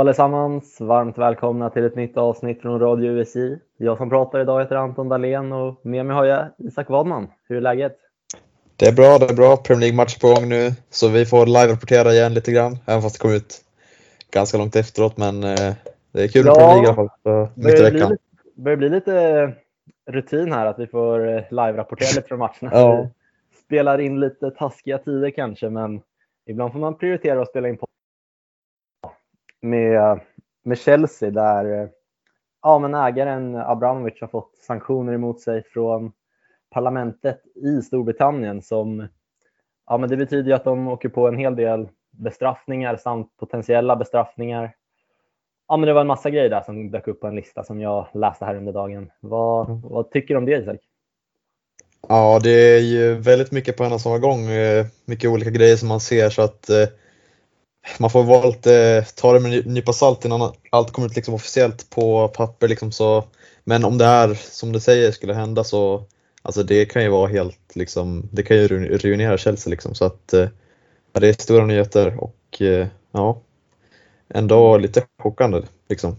Hallå allesammans! Varmt välkomna till ett nytt avsnitt från Radio USI. Jag som pratar idag heter Anton Dahlén och med mig har jag Isak Wadman. Hur är läget? Det är bra, det är bra. Premier League-match på gång nu, så vi får live-rapportera igen lite grann, även fast det kom ut ganska långt efteråt. Men eh, det är kul med ja, Premier League i alla fall. Så, börjar, bli, börjar bli lite rutin här att vi får eh, live-rapportera lite från matcherna. Ja. Spelar in lite taskiga tider kanske, men ibland får man prioritera att spela in på med, med Chelsea där ja, men ägaren Abramovic har fått sanktioner emot sig från parlamentet i Storbritannien som ja, men det betyder att de åker på en hel del bestraffningar samt potentiella bestraffningar. Ja, men det var en massa grejer där som dök upp på en lista som jag läste här under dagen. Vad, mm. vad tycker du om det Isak? Ja, det är ju väldigt mycket på en och samma gång. Eh, mycket olika grejer som man ser så att eh, man får vara lite, eh, ta det med en nypa salt innan allt kommer ut liksom officiellt på papper. Liksom så. Men om det här, som du säger, skulle hända så alltså det kan ju vara helt, liksom, det kan ju ruinera Chelsea. Liksom, så att, eh, ja, det är stora nyheter och eh, ja, ändå lite chockande. Liksom.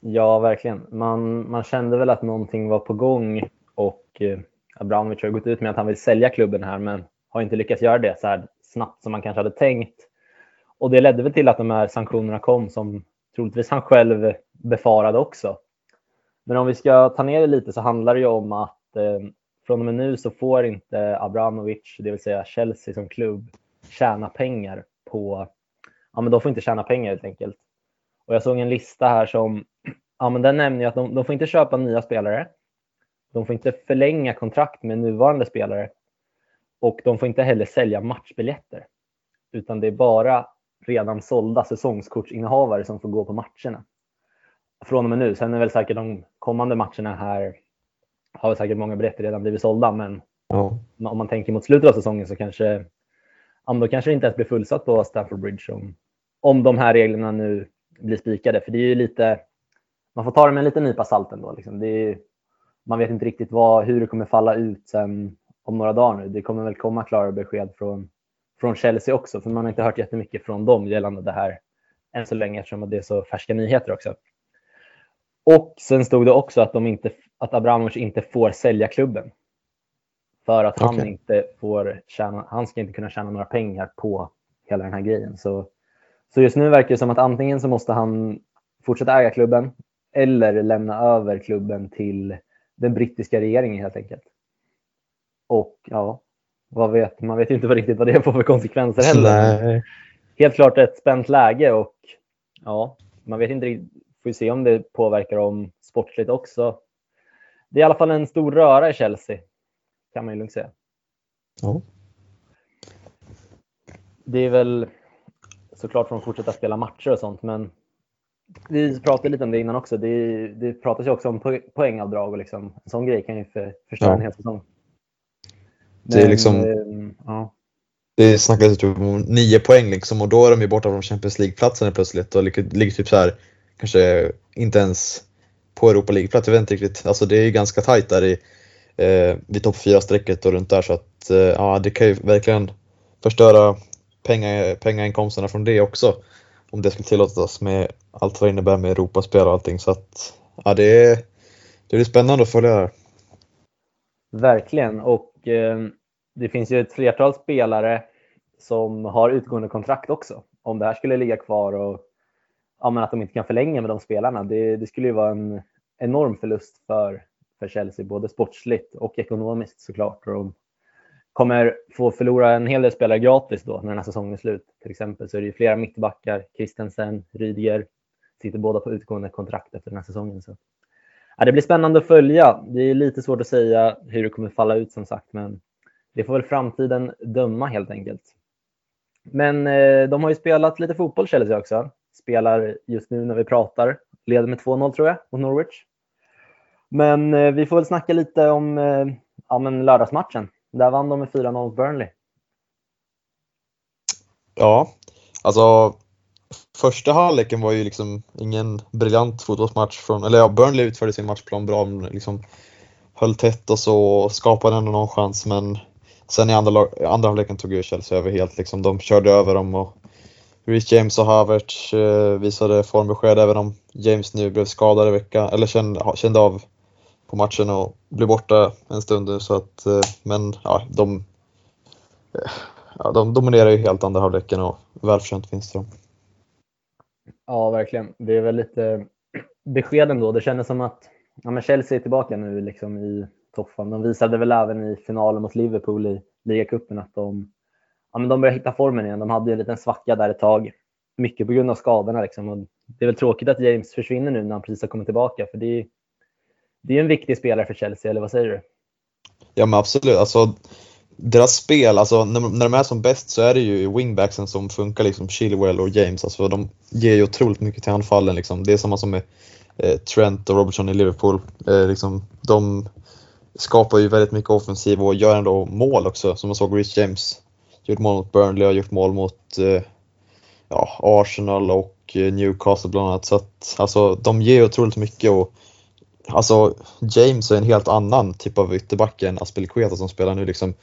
Ja, verkligen. Man, man kände väl att någonting var på gång och Abramovic har gått ut med att han vill sälja klubben här men har inte lyckats göra det så här snabbt som man kanske hade tänkt. Och det ledde väl till att de här sanktionerna kom som troligtvis han själv befarade också. Men om vi ska ta ner det lite så handlar det ju om att eh, från och med nu så får inte Abramovic, det vill säga Chelsea som klubb, tjäna pengar på, ja men de får inte tjäna pengar helt enkelt. Och jag såg en lista här som, ja men den nämner ju att de, de får inte köpa nya spelare. De får inte förlänga kontrakt med nuvarande spelare och de får inte heller sälja matchbiljetter. Utan det är bara redan sålda säsongskortsinnehavare som får gå på matcherna. Från och med nu. Sen är väl säkert de kommande matcherna här har säkert många biljetter redan blivit sålda, men ja. om man tänker mot slutet av säsongen så kanske, ja, då kanske det inte ens blir fullsatt på Stamford Bridge om, om de här reglerna nu blir spikade. För det är ju lite, man får ta det med en liten nypa salt ändå. Liksom. Är, man vet inte riktigt vad, hur det kommer falla ut sen om några dagar nu. Det kommer väl komma klara besked från från Chelsea också, för man har inte hört jättemycket från dem gällande det här än så länge eftersom det är så färska nyheter också. Och sen stod det också att, de inte, att Abramovic inte får sälja klubben. För att han inte får tjäna, han ska inte kunna tjäna några pengar på hela den här grejen. Så, så just nu verkar det som att antingen så måste han fortsätta äga klubben eller lämna över klubben till den brittiska regeringen helt enkelt. Och ja, vad vet, man vet ju inte riktigt vad det får för konsekvenser heller. Nej. Helt klart ett spänt läge och ja, man vet inte riktigt. Får se om det påverkar dem sportsligt också. Det är i alla fall en stor röra i Chelsea, kan man ju lugnt säga. Ja. Det är väl såklart från att fortsätta spela matcher och sånt, men vi pratade lite om det innan också. Det, det pratas ju också om poängavdrag och liksom, en sån grej kan ju för, förstöra ja. en hel säsong. Det är liksom... Eh, ja. Det snackas typ om nio poäng liksom och då är de ju borta från Champions League-platsen plötsligt och ligger typ så här, kanske inte ens på Europa League-plats. Jag vet inte riktigt. Alltså det är ju ganska tajt där i, eh, vid topp 4-strecket och runt där så att eh, ja, det kan ju verkligen förstöra pengar, pengainkomsterna från det också. Om det skulle tillåtas med allt vad det innebär med Europaspel och allting. Så att ja, det, är, det blir spännande att följa det Verkligen och eh, det finns ju ett flertal spelare som har utgående kontrakt också. Om det här skulle ligga kvar och ja, men att de inte kan förlänga med de spelarna, det, det skulle ju vara en enorm förlust för, för Chelsea, både sportsligt och ekonomiskt såklart. Och de kommer få förlora en hel del spelare gratis då när den här säsongen är slut. Till exempel så är det ju flera mittbackar, Christensen, Rydiger, sitter båda på utgående kontrakt efter den här säsongen. Så. Ja, det blir spännande att följa. Det är lite svårt att säga hur det kommer falla ut som sagt, men det får väl framtiden döma helt enkelt. Men eh, de har ju spelat lite fotboll Chelsea också. Spelar just nu när vi pratar. Leder med 2-0 tror jag mot Norwich. Men eh, vi får väl snacka lite om eh, ja, men lördagsmatchen. Där vann de med 4-0 mot Burnley. Ja, alltså första halvleken var ju liksom ingen briljant fotbollsmatch från, eller ja, Burnley utförde sin matchplan bra, liksom höll tätt och så och skapade ändå någon chans men sen i andra, andra halvleken tog ju Chelsea över helt liksom. De körde över dem och Rich James och Havertz eh, visade formbesked även om James nu blev skadad i veckan, eller kände, kände av på matchen och blev borta en stund nu så att, eh, men ja, de, eh, ja, de dominerar ju helt andra halvleken och välförtjänt vinst för dem. Ja, verkligen. Det är väl lite besked ändå. Det kändes som att ja, men Chelsea är tillbaka nu liksom i toppen. De visade väl även i finalen mot Liverpool i ligacupen att de, ja, men de börjar hitta formen igen. De hade ju en liten svacka där ett tag. Mycket på grund av skadorna. Liksom. Och det är väl tråkigt att James försvinner nu när han precis har kommit tillbaka. För det är, det är en viktig spelare för Chelsea, eller vad säger du? Ja men absolut. Alltså, deras spel, alltså när, när de är som bäst så är det ju wingbacksen som funkar, liksom Chilwell och James. Alltså, de ger ju otroligt mycket till anfallen. Liksom. Det är samma som med eh, Trent och Robertson i Liverpool. Eh, liksom, de skapar ju väldigt mycket offensiv och gör ändå mål också. Som man såg Rich James gjort mål mot Burnley och gjort mål mot eh, ja, Arsenal och eh, Newcastle bland annat. Så att, alltså, de ger otroligt mycket och alltså, James är en helt annan typ av ytterback än Aspelikueta som spelar nu. Liksom,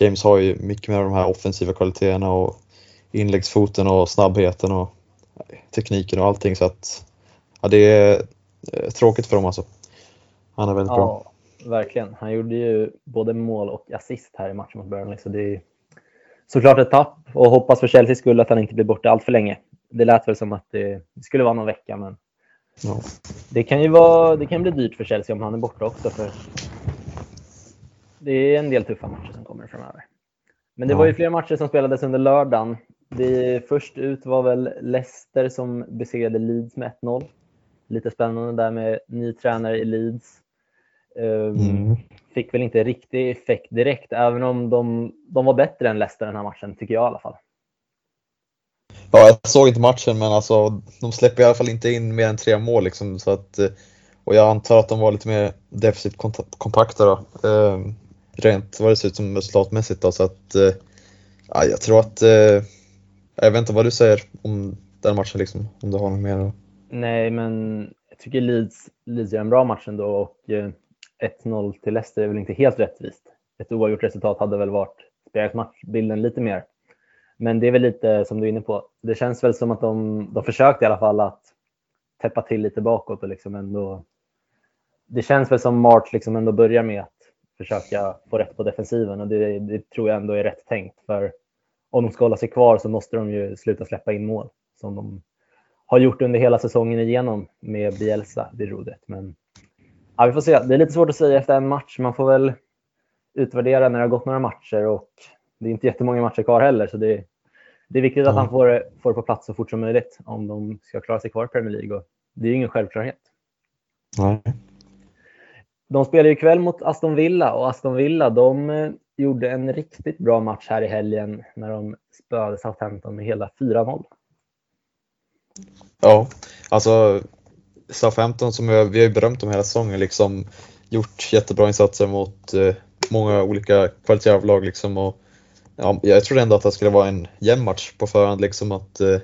James har ju mycket mer av de här offensiva kvaliteterna och inläggsfoten och snabbheten och tekniken och allting så att ja, det är eh, tråkigt för dem alltså. Han är väldigt ja, bra. Verkligen. Han gjorde ju både mål och assist här i matchen mot Burnley så det är såklart ett tapp och hoppas för Chelseas skull att han inte blir borta allt för länge. Det lät väl som att det skulle vara någon vecka men ja. det kan ju vara, det kan bli dyrt för Chelsea om han är borta också för det är en del tuffa matcher som kommer framöver. Men det ja. var ju flera matcher som spelades under lördagen. Det först ut var väl Leicester som besegrade Leeds med 1-0. Lite spännande där med ny tränare i Leeds. Um, mm. Fick väl inte riktig effekt direkt, även om de, de var bättre än Leicester den här matchen, tycker jag i alla fall. Ja, jag såg inte matchen, men alltså, de släpper i alla fall inte in mer än tre mål. Liksom, så att, och jag antar att de var lite mer defensivt kompakta. Då. Um, rent vad det ser ut som resultatmässigt. Då, så att, eh, ja, jag tror att, eh, jag vet inte vad du säger om den matchen, liksom, om du har något mer? Nej, men jag tycker Leeds, Leeds gör en bra match ändå och eh, 1-0 till Leicester är väl inte helt rättvist. Ett oavgjort resultat hade väl varit spelat matchbilden lite mer. Men det är väl lite som du är inne på. Det känns väl som att de, de försökte i alla fall att täppa till lite bakåt och liksom ändå. Det känns väl som March liksom ändå börjar med att försöka få rätt på defensiven och det, det, tror jag ändå är rätt tänkt. För om de ska hålla sig kvar så måste de ju sluta släppa in mål som de har gjort under hela säsongen igenom med Bielsa vid rodret. Men ja, vi får se. Det är lite svårt att säga efter en match. Man får väl utvärdera när det har gått några matcher och det är inte jättemånga matcher kvar heller. Så det, det är viktigt att han får, får på plats så fort som möjligt om de ska klara sig kvar i Premier League. Och det är ju ingen självklarhet. Nej. De spelar ju ikväll mot Aston Villa och Aston Villa de eh, gjorde en riktigt bra match här i helgen när de spöade Southampton med hela 4-0. Ja, alltså Southampton som vi har berömt dem hela säsongen liksom gjort jättebra insatser mot eh, många olika kvaliteter av lag liksom och ja, jag trodde ändå att det skulle vara en jämn match på förhand liksom att eh,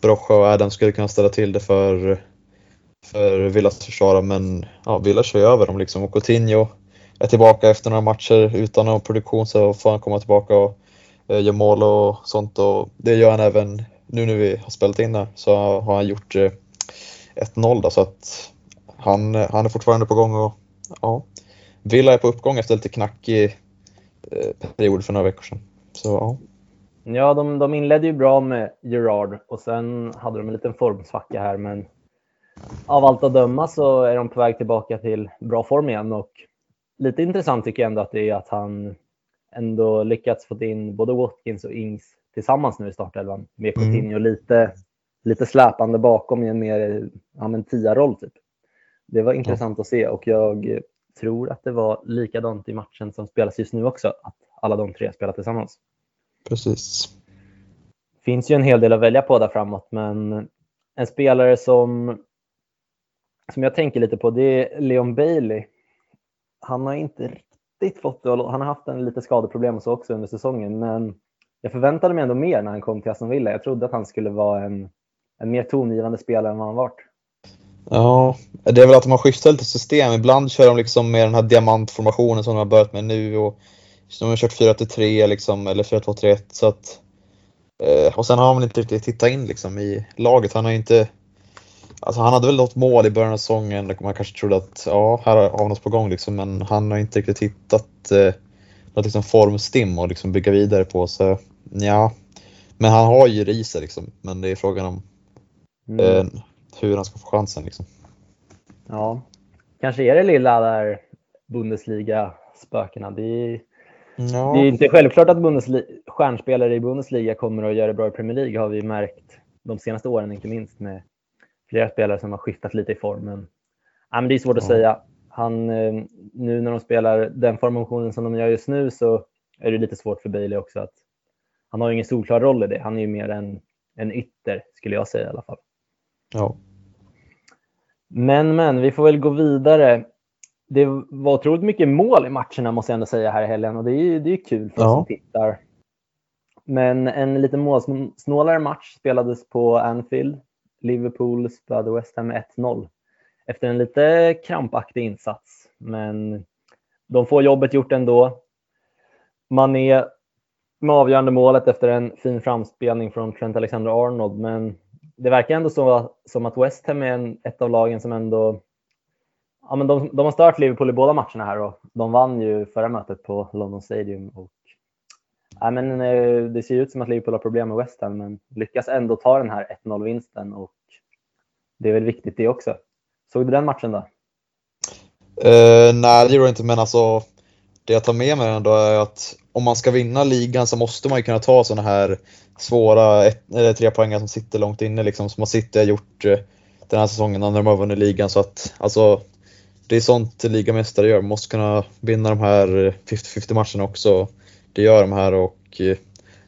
Brocha och Adam skulle kunna ställa till det för för Villas försvarare men ja, Villa kör ju över dem liksom och Coutinho är tillbaka efter några matcher utan någon produktion så får han komma tillbaka och eh, göra mål och sånt och det gör han även nu när vi har spelat in här så har han gjort eh, 1-0 då så att han, han är fortfarande på gång och ja, Villa är på uppgång efter lite knackig eh, period för några veckor sedan. Så ja. Ja, de, de inledde ju bra med Gerard och sen hade de en liten formsvacka här men av allt att döma så är de på väg tillbaka till bra form igen och lite intressant tycker jag ändå att det är att han ändå lyckats få in både Watkins och Ings tillsammans nu i startelvan med mm. Coutinho mm. lite, lite släpande bakom i en mer ja, men tia-roll typ. Det var intressant ja. att se och jag tror att det var likadant i matchen som spelas just nu också, att alla de tre spelar tillsammans. Precis. finns ju en hel del att välja på där framåt, men en spelare som som jag tänker lite på det är Leon Bailey. Han har inte riktigt fått det, han har haft en lite skadeproblem och så också under säsongen, men jag förväntade mig ändå mer när han kom till Aston Villa. Jag trodde att han skulle vara en, en mer tongivande spelare än vad han varit. Ja, det är väl att de har skiftat lite system. Ibland kör de liksom med den här diamantformationen som de har börjat med nu och de har kört 4-3 liksom, eller 4-2-3-1 så att eh, och sen har han inte riktigt tittat in liksom i laget. Han har inte Alltså han hade väl något mål i början av säsongen man kanske trodde att ja, här har vi något på gång liksom, men han har inte riktigt hittat eh, något liksom formstim att liksom bygga vidare på. Så ja, men han har ju det i sig liksom, men det är frågan om mm. eh, hur han ska få chansen liksom. Ja, kanske är det lilla där Bundesliga-spökena. Det ja. det är inte självklart att Bundesliga, stjärnspelare i Bundesliga kommer att göra det bra i Premier League har vi märkt de senaste åren, inte minst med flera spelare som har skiftat lite i form. Men, ja, men det är svårt att säga. Han, eh, nu när de spelar den formationen som de gör just nu så är det lite svårt för Bailey också. att Han har ingen solklar roll i det. Han är ju mer en, en ytter skulle jag säga i alla fall. Ja. Men, men, vi får väl gå vidare. Det var otroligt mycket mål i matcherna måste jag ändå säga här i helgen och det är, det är kul för oss som tittar. Men en lite målsnålare match spelades på Anfield. Liverpool spöade West Ham med 1-0 efter en lite krampaktig insats. Men de får jobbet gjort ändå. Mané med avgörande målet efter en fin framspelning från Trent Alexander-Arnold. Men det verkar ändå så, som att West Ham är en, ett av lagen som ändå Ja, men de, de har stört Liverpool i båda matcherna här och de vann ju förra mötet på London Stadium. Och, ja, men, eh, det ser ut som att Liverpool har problem med West Ham men lyckas ändå ta den här 1-0-vinsten och det är väl viktigt det också. Såg du den matchen då? Uh, nej, det gjorde jag inte, men alltså det jag tar med mig ändå är att om man ska vinna ligan så måste man ju kunna ta sådana här svåra trepoängare som sitter långt inne liksom, som har City har gjort eh, den här säsongen när de har vunnit ligan. Så att alltså, det är sånt ligamästare gör. Man måste kunna vinna de här 50-50 matcherna också. Det gör de här och eh,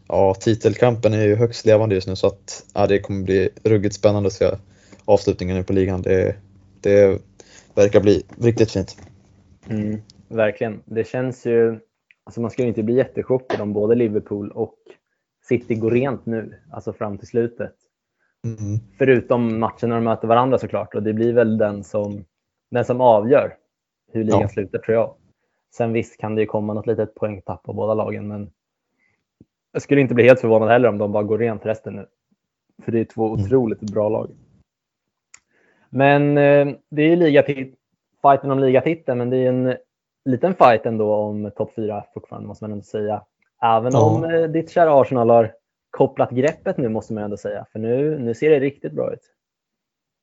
ja, titelkampen är ju högst levande just nu så att ja, det kommer bli ruggigt spännande att se avslutningen nu på ligan. Det, det verkar bli riktigt fint. Mm, verkligen. Det känns ju, alltså man ju inte bli jättechockad om både Liverpool och City går rent nu, alltså fram till slutet. Mm. Förutom matchen när de möter varandra såklart och det blir väl den som, den som avgör hur ligan ja. slutar tror jag. Sen visst kan det ju komma något litet poängtapp på båda lagen men jag skulle inte bli helt förvånad heller om de bara går rent resten nu. För det är två mm. otroligt bra lag. Men eh, det är fighten om ligatiteln, men det är en liten fight ändå om topp fyra fortfarande måste man ändå säga. Även ja. om eh, ditt kära Arsenal har kopplat greppet nu måste man ändå säga, för nu, nu ser det riktigt bra ut.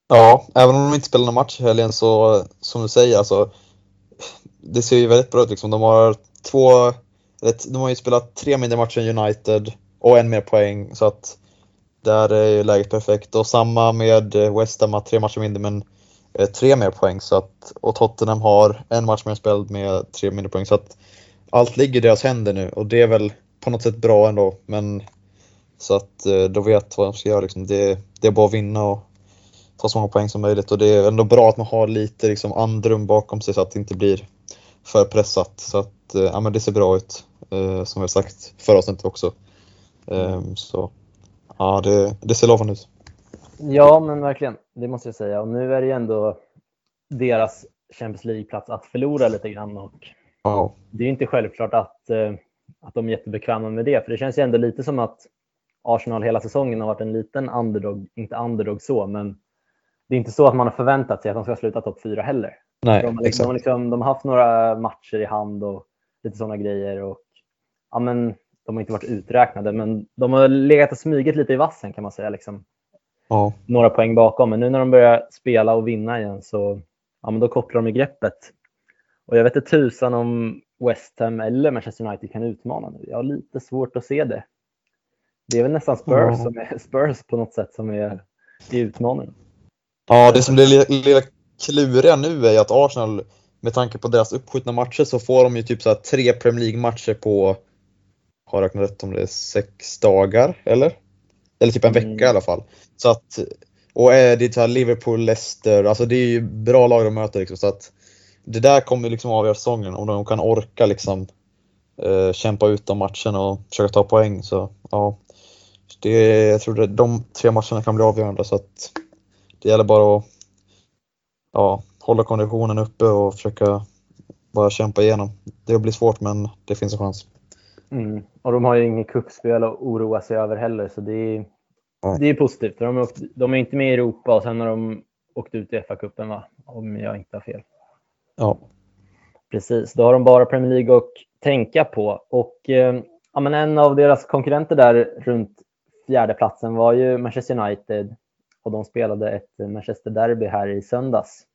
Ja, även om de inte spelar någon match i helgen så som du säger, alltså, det ser ju väldigt bra ut. Liksom. De har två, de har ju spelat tre mindre matcher än United och en mer poäng så att där är ju läget perfekt och samma med eh, West Ham, tre matcher mindre men eh, tre mer poäng. Så att, och Tottenham har en match mer spelad med tre mindre poäng. Så att allt ligger i deras händer nu och det är väl på något sätt bra ändå. Men så att eh, de vet vad de ska göra. Liksom. Det, det är bara att vinna och ta så många poäng som möjligt. Och det är ändå bra att man har lite liksom, andrum bakom sig så att det inte blir för pressat. Så att ja, men det ser bra ut, som vi har sagt förra avsnittet också. Eh, så Ja, det, det ser lovande ut. Ja, men verkligen. Det måste jag säga. Och nu är det ju ändå deras Champions League-plats att förlora lite grann. Och ja. Det är inte självklart att, eh, att de är jättebekväma med det. För det känns ju ändå lite som att Arsenal hela säsongen har varit en liten underdog. Inte underdog så, men det är inte så att man har förväntat sig att de ska sluta topp fyra heller. Nej, de, liksom, de, liksom, de har haft några matcher i hand och lite sådana grejer. Och, ja, men de har inte varit uträknade, men de har legat och smugit lite i vassen kan man säga. Liksom. Ja. Några poäng bakom, men nu när de börjar spela och vinna igen så ja, men då kopplar de i greppet. Och jag vet inte tusan om West Ham eller Manchester United kan utmana nu. Jag har lite svårt att se det. Det är väl nästan Spurs, ja. som är, Spurs på något sätt som är i utmaningen. Ja, det som blir lilla kluriga nu är att Arsenal, med tanke på deras uppskjutna matcher, så får de ju typ så tre Premier League-matcher på har räknat rätt om det är sex dagar, eller? Eller typ en vecka mm. i alla fall. Så att, och det är Liverpool, Leicester, alltså det är ju bra lag de möter liksom, så att det där kommer liksom avgöra säsongen, om de kan orka liksom eh, kämpa ut de matcherna och försöka ta poäng. Så ja, det, jag tror att de tre matcherna kan bli avgörande så att det gäller bara att ja, hålla konditionen uppe och försöka bara kämpa igenom. Det blir svårt men det finns en chans. Mm. Och de har ju inget kuppspel att oroa sig över heller, så det är, mm. det är positivt. De, är, de är inte med i Europa och sen har de åkt ut i FA-cupen, va? om jag inte har fel. Ja. Precis, då har de bara Premier League att tänka på. Och eh, ja, men en av deras konkurrenter där runt fjärdeplatsen var ju Manchester United och de spelade ett Manchester Derby här i söndags.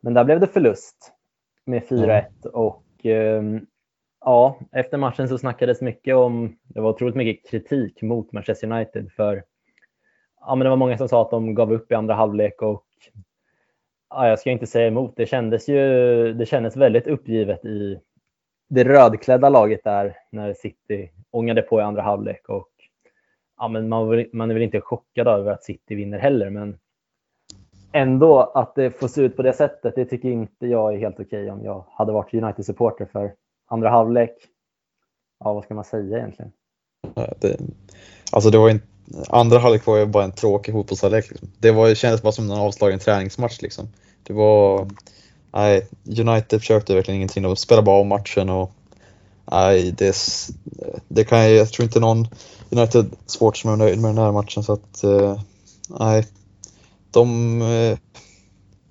Men där blev det förlust med 4-1 mm. och eh, ja, efter matchen så snackades mycket om, det var otroligt mycket kritik mot Manchester United för ja, men det var många som sa att de gav upp i andra halvlek och ja, jag ska inte säga emot. Det kändes ju det kändes väldigt uppgivet i det rödklädda laget där när City ångade på i andra halvlek. Och, ja, men man, man är väl inte chockad över att City vinner heller, men ändå att det får se ut på det sättet, det tycker inte jag är helt okej okay om jag hade varit United-supporter för andra halvlek. Ja, vad ska man säga egentligen? Det, alltså det var en, andra halvlek var ju bara en tråkig fotbollshalvlek. Liksom. Det var, kändes bara som en avslagen träningsmatch. Liksom. Det var, nej, United försökte verkligen ingenting. De spelade bara om matchen och nej, det, det kan jag, jag tror inte någon United sportsman är nöjd med den här matchen så att eh, nej, de, eh,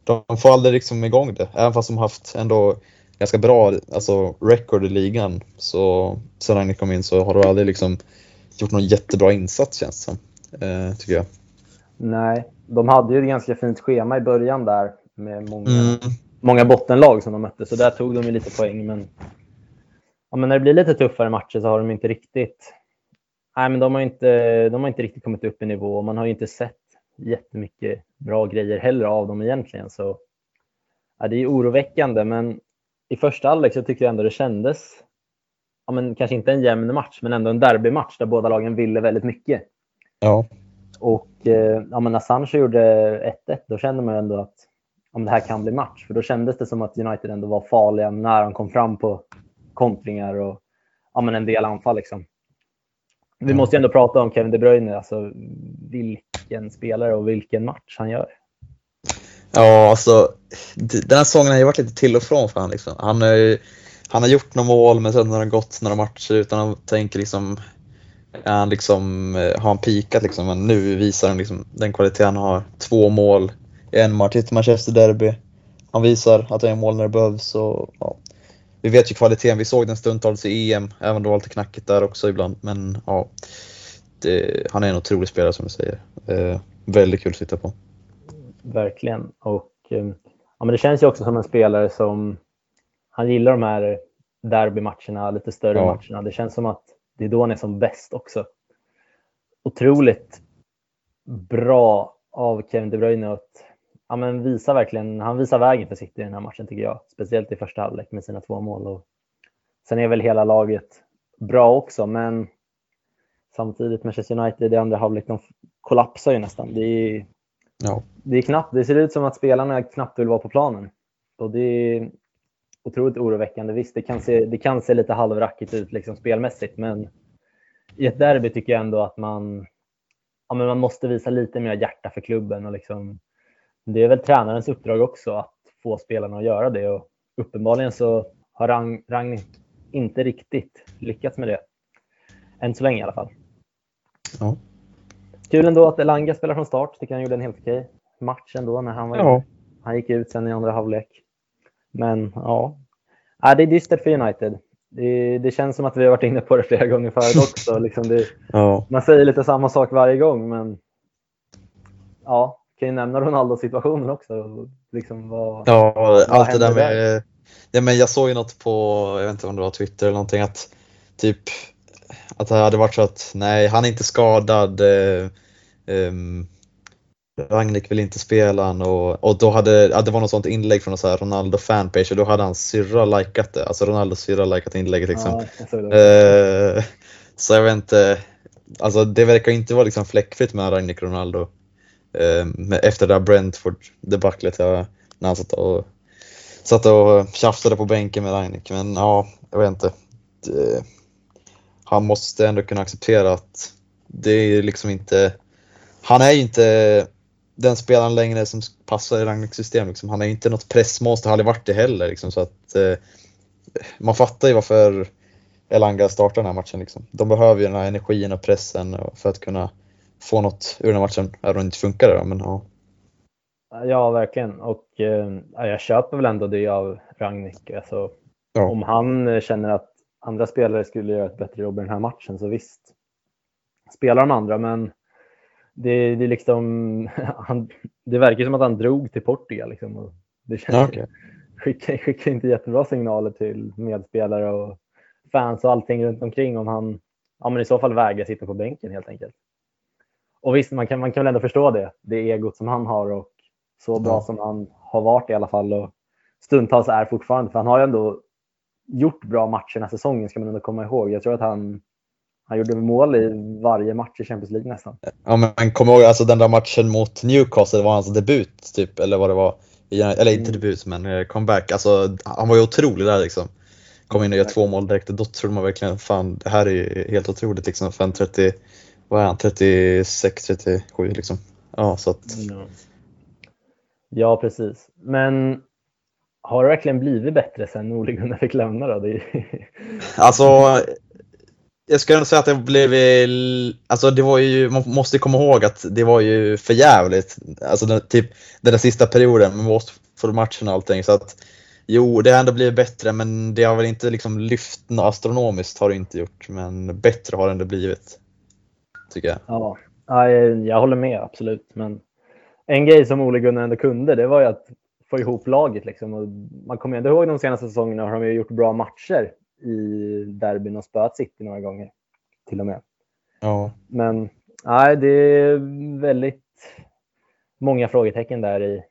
de får aldrig liksom igång det. Även fast de haft ändå ganska bra alltså, record i ligan så sen Ragnik kom in så har de aldrig liksom gjort någon jättebra insats känns det som. Eh, tycker jag. Nej, de hade ju ett ganska fint schema i början där med många, mm. många bottenlag som de mötte, så där tog de ju lite poäng. Men, ja, men när det blir lite tuffare matcher så har de inte riktigt Nej, men de har inte, de har inte riktigt kommit upp i nivå och man har inte sett jättemycket bra grejer heller av dem egentligen. Så ja, det är oroväckande, men i första halvlek så tycker jag ändå det kändes, ja, men kanske inte en jämn match, men ändå en derbymatch där båda lagen ville väldigt mycket. Ja. Och eh, ja, men när Sancho gjorde 1-1, då kände man ändå att om det här kan bli match. För då kändes det som att United ändå var farliga när de kom fram på kontringar och ja, men en del anfall. Liksom. Vi måste ändå prata om Kevin De Bruyne. Alltså, vilken spelare och vilken match han gör. Ja, alltså den här säsongen har ju varit lite till och från för honom. Liksom. Han, är, han har gjort några mål men sen har det gått några matcher utan att tänka liksom, han liksom, eh, har han pikat liksom? Men nu visar han liksom den kvalitet han har. Två mål i en match, ett Manchester Derby. Han visar att han gör mål när det behövs. Och, ja. Vi vet ju kvaliteten, vi såg den stundtals i EM, även om det var lite knackigt där också ibland. Men ja, det, han är en otrolig spelare som du säger. Eh, väldigt kul att titta på. Verkligen. Och, eh, ja, men det känns ju också som en spelare som han gillar de här derbymatcherna, lite större ja. matcherna. Det känns som att det är då han är som bäst också. Otroligt bra av Kevin De Bruyne att ja, men visa verkligen, han visar vägen för City i den här matchen tycker jag. Speciellt i första halvlek med sina två mål. Och sen är väl hela laget bra också, men samtidigt Manchester United i andra halvlek, de kollapsar ju nästan. Det är, ja. det är knappt, det ser ut som att spelarna knappt vill vara på planen. Och det är otroligt oroväckande. Visst, det kan se, det kan se lite halvrackigt ut liksom spelmässigt, men i ett derby tycker jag ändå att man, ja, men man måste visa lite mer hjärta för klubben och liksom det är väl tränarens uppdrag också att få spelarna att göra det och uppenbarligen så har Rang, Rang inte riktigt lyckats med det. Än så länge i alla fall. Ja. Kul ändå att Elanga spelar från start. Tycker han gjorde en helt okej match ändå när han var ja. Han gick ut sen i andra halvlek. Men ja, ja det är dystert för United. Det, det, känns som att vi har varit inne på det flera gånger förut också. liksom det, ja. Man säger lite samma sak varje gång, men ja, kan ju nämna Ronaldo-situationen också. Liksom vad, ja, vad allt det där med... Där? Ja, men jag såg ju något på, jag vet inte om det var Twitter eller någonting, att typ att det hade varit så att nej, han är inte skadad. Eh, um, Ragnik vill inte spela han och, och då hade, ja, det var något sånt inlägg från en Ronaldo fanpage och då hade hans syrra likat det. Alltså Ronaldos syrra likat inlägget liksom. Ja, eh, så jag vet inte, alltså det verkar inte vara liksom fläckfritt mellan Ragnik och Ronaldo. Eh, efter det där Brentford-debaclet när han satt och, satt och tjafsade på bänken med Ragnik. Men ja, jag vet inte. Det, han måste ändå kunna acceptera att det är liksom inte, han är ju inte den spelaren längre som passar i Ragniks system. Liksom. Han är inte något pressmonster, har aldrig varit det heller. Liksom, så att, eh, man fattar ju varför Elanga startar den här matchen. Liksom. De behöver ju den här energin och pressen för att kunna få något ur den här matchen, även om det inte funkar. Då, men, ja. ja, verkligen. Och eh, jag köper väl ändå det av Rangnick. Alltså, ja. Om han känner att andra spelare skulle göra ett bättre jobb i den här matchen så visst, spelar de andra. Men det, det, liksom, han, det verkar som att han drog till Portugal. Liksom, och det känns, okay. skickar, skickar inte jättebra signaler till medspelare och fans och allting runt omkring om han ja, men i så fall vägrar sitta på bänken helt enkelt. Och visst, man kan, man kan väl ändå förstå det, det egot som han har och så bra ja. som han har varit i alla fall och stundtals är fortfarande. För han har ju ändå gjort bra matcher den här säsongen ska man ändå komma ihåg. Jag tror att han, han gjorde mål i varje match i Champions League nästan. Ja men kom ihåg, alltså den där matchen mot Newcastle var hans debut typ, eller vad det var. Eller inte mm. debut men eh, comeback. Alltså han var ju otrolig där liksom. Kom in och gör två mål direkt då trodde man verkligen fan det här är helt otroligt liksom för en 30, vad är han, 36, 37 liksom. Ja så att. Ja precis. Men har det verkligen blivit bättre sen Ole Gunnar fick lämna då? Det är... Alltså jag skulle säga att det blev, alltså det var ju, man måste komma ihåg att det var ju för jävligt. Alltså den, typ den där sista perioden med Watford-matchen och allting. Så att jo, det har ändå blivit bättre men det har väl inte liksom lyft astronomiskt har det inte gjort. Men bättre har det ändå blivit. Tycker jag. Ja, jag håller med absolut. Men en grej som Ole Gunnar ändå kunde, det var ju att få ihop laget. Liksom. Och man kommer ändå ihåg de senaste säsongerna har de gjort bra matcher i derbyn och spöat City några gånger till och med. Ja. Men nej, det är väldigt många frågetecken där i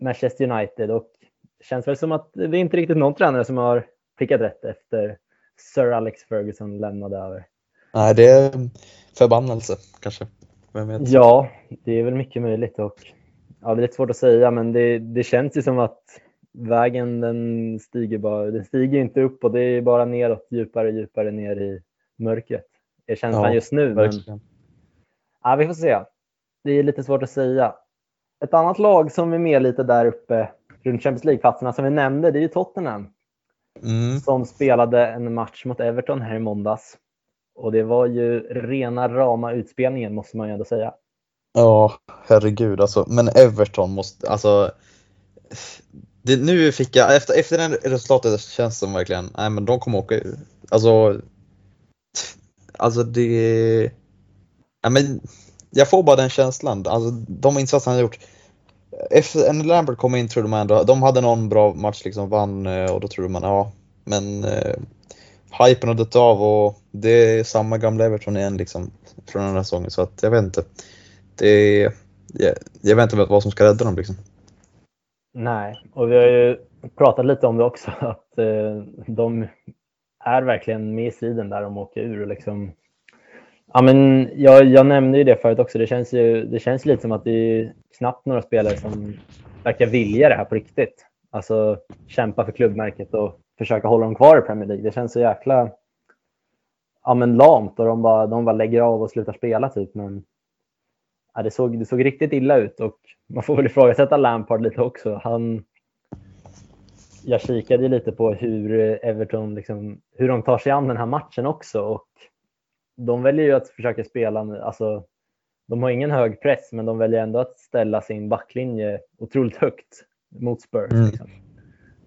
Manchester United och det känns väl som att det är inte riktigt någon tränare som har prickat rätt efter Sir Alex Ferguson lämnade över. Nej, det är förbannelse kanske. Vem vet? Ja, det är väl mycket möjligt och ja, det är lite svårt att säga, men det, det känns ju som att vägen den stiger bara, den stiger inte upp och det är bara neråt, djupare och djupare ner i mörkret. Det är känslan ja, just nu. Men, ja, vi får se. Det är lite svårt att säga. Ett annat lag som är med lite där uppe runt Champions League-platserna som vi nämnde, det är ju Tottenham. Mm. Som spelade en match mot Everton här i måndags. Och det var ju rena rama utspelningen måste man ju ändå säga. Ja, herregud alltså. Men Everton måste, alltså det, nu fick jag, efter, efter det resultatet känns det som verkligen, nej men de kommer åka ur. Alltså, alltså det, nej men jag får bara den känslan. Alltså de insatser han har gjort. Efter, när Lambert kom in trodde man ändå, de hade någon bra match liksom, vann eh, och då trodde man ja, men eh, hypen har dött av och det är samma gamla Everton igen liksom från den här säsongen så att jag vet inte. Det, jag, jag vet inte vad som ska rädda dem liksom. Nej, och vi har ju pratat lite om det också, att eh, de är verkligen med i striden där de åker ur. Och liksom, ja, men jag, jag nämnde ju det förut också, det känns ju det känns lite som att det är knappt några spelare som verkar vilja det här på riktigt. Alltså kämpa för klubbmärket och försöka hålla dem kvar i Premier League. Det känns så jäkla ja, men lamt och de bara, de bara lägger av och slutar spela typ. Men ja, det, såg, det såg riktigt illa ut och man får väl ifrågasätta Lampard lite också. Han, jag kikade lite på hur Everton liksom, hur de tar sig an den här matchen också och de väljer ju att försöka spela, alltså de har ingen hög press men de väljer ändå att ställa sin backlinje otroligt högt mot Spurs. Mm. Liksom.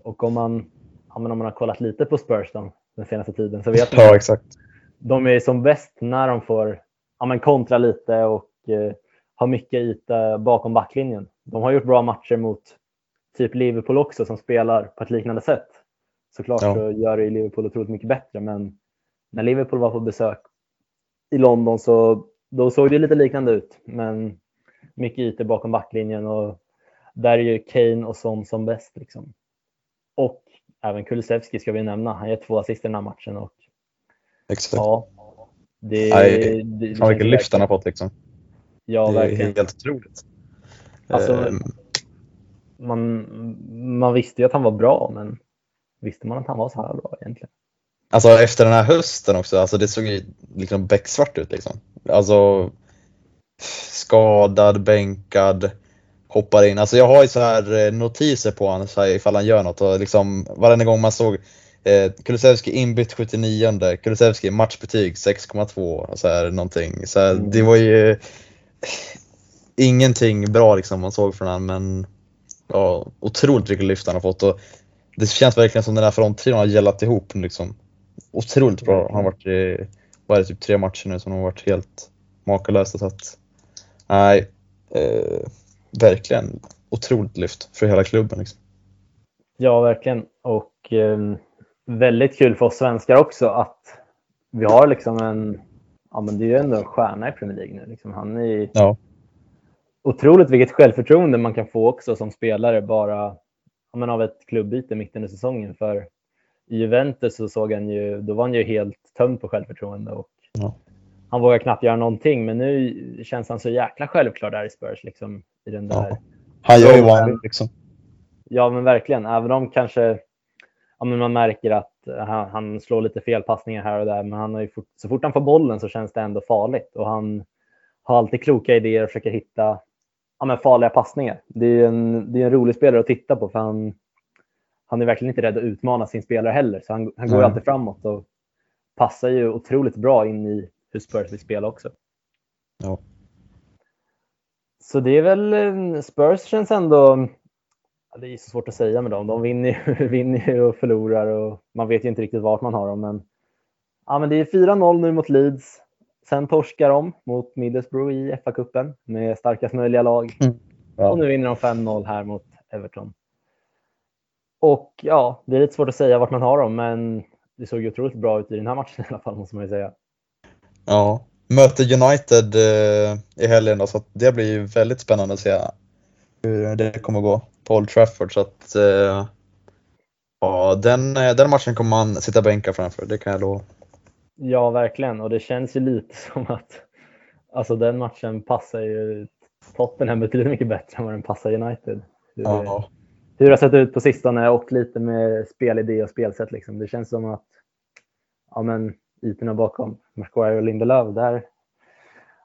Och om man, ja, om man har kollat lite på Spurs då, den senaste tiden så vet man ja, exakt. de är som bäst när de får ja, men kontra lite och eh, har mycket yta bakom backlinjen. De har gjort bra matcher mot typ Liverpool också som spelar på ett liknande sätt. Såklart ja. så gör det Liverpool otroligt mycket bättre men när Liverpool var på besök i London så då såg det lite liknande ut. Men mycket ytor bakom backlinjen och där är ju Kane och Son som bäst. Liksom. Och även Kulusevski ska vi nämna. Han gör två assist i den här matchen. Och, Exakt. Ja, det, Nej, det, det, vilken lyft han har fått liksom. Ja, det verkligen. är helt otroligt. Alltså, um, man, man visste ju att han var bra, men visste man att han var så här bra egentligen? Alltså efter den här hösten också, alltså det såg ju liksom becksvart ut liksom. Alltså skadad, bänkad, hoppar in. Alltså jag har ju så här eh, notiser på honom så här, ifall han gör något och liksom varenda gång man såg Eh, Kulusevski inbytt 79 Kulusevski matchbetyg 6,2 så här någonting. Så här, mm. Det var ju ingenting bra liksom man såg från honom men ja, otroligt vilket lyft han har fått och det känns verkligen som den här fronttrion har gällat ihop liksom. Otroligt bra. Han har varit i, vad är det, typ tre matcher nu som har varit helt makalösa så att nej, eh, verkligen otroligt lyft för hela klubben. Liksom. Ja, verkligen. Och eh, väldigt kul för oss svenskar också att vi har liksom en, ja men det är ju ändå en stjärna i Premier League nu. Liksom. Han är ja. otroligt vilket självförtroende man kan få också som spelare bara ja, men av ett klubbyte mitt under säsongen. För i Juventus så såg han ju, då var han ju helt tömd på självförtroende och ja. han vågar knappt göra någonting. Men nu känns han så jäkla självklar där i Spurs. Liksom, i den där ja. Han gör ju vad han vill liksom. Ja, men verkligen. Även om kanske ja, men man märker att han, han, slår lite felpassningar här och där, men han har fort, så fort han får bollen så känns det ändå farligt och han har alltid kloka idéer och försöker hitta ja, men farliga passningar. Det är en, det är en rolig spelare att titta på för han, han är verkligen inte rädd att utmana sin spelare heller, så han, han går mm. alltid framåt och passar ju otroligt bra in i hur Spurs vill spela också. Ja. Så det är väl, eh, Spurs känns ändå, det är så svårt att säga med dem. De vinner, vinner och förlorar och man vet ju inte riktigt vart man har dem. Men, ja, men det är 4-0 nu mot Leeds. Sen torskar de mot Middlesbrough i FA-cupen med starkast möjliga lag. Mm. Ja. Och nu vinner de 5-0 här mot Everton. Och ja, det är lite svårt att säga vart man har dem, men det såg ju otroligt bra ut i den här matchen i alla fall, måste man ju säga. Ja, möter United eh, i helgen då, så det blir ju väldigt spännande att se hur det kommer gå på Old Trafford. Så att, eh, ja, den, eh, den matchen kommer man sitta bänkad framför, det kan jag lova. Ja, verkligen. Och det känns ju lite som att alltså, den matchen passar ju Tottenham betydligt mycket bättre än vad den passar United. Hur, ja. hur det har sett ut på sistone och lite med spelidé och spelsätt. Liksom. Det känns som att ja, men, ytorna bakom Maguire och Lindelöf, där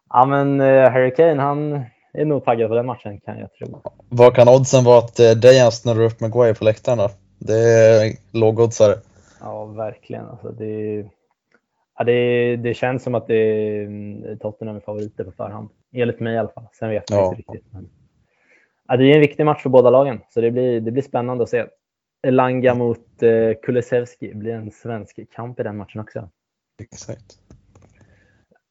ja, men, uh, Harry Kane, han är nog taggad på den matchen kan jag tro. Vad kan oddsen vara att Dejan snurrar upp Maguire på läktaren då? Det är lågoddsare. Ja, verkligen. Alltså, det, ja, det, det känns som att det är Tottenham är favoriter på förhand. Enligt mig i alla fall. Sen vet jag ja. inte riktigt. Men, ja, det är en viktig match för båda lagen, så det blir, det blir spännande att se. Elanga mot eh, Kulusevski blir en svensk kamp i den matchen också. Exakt.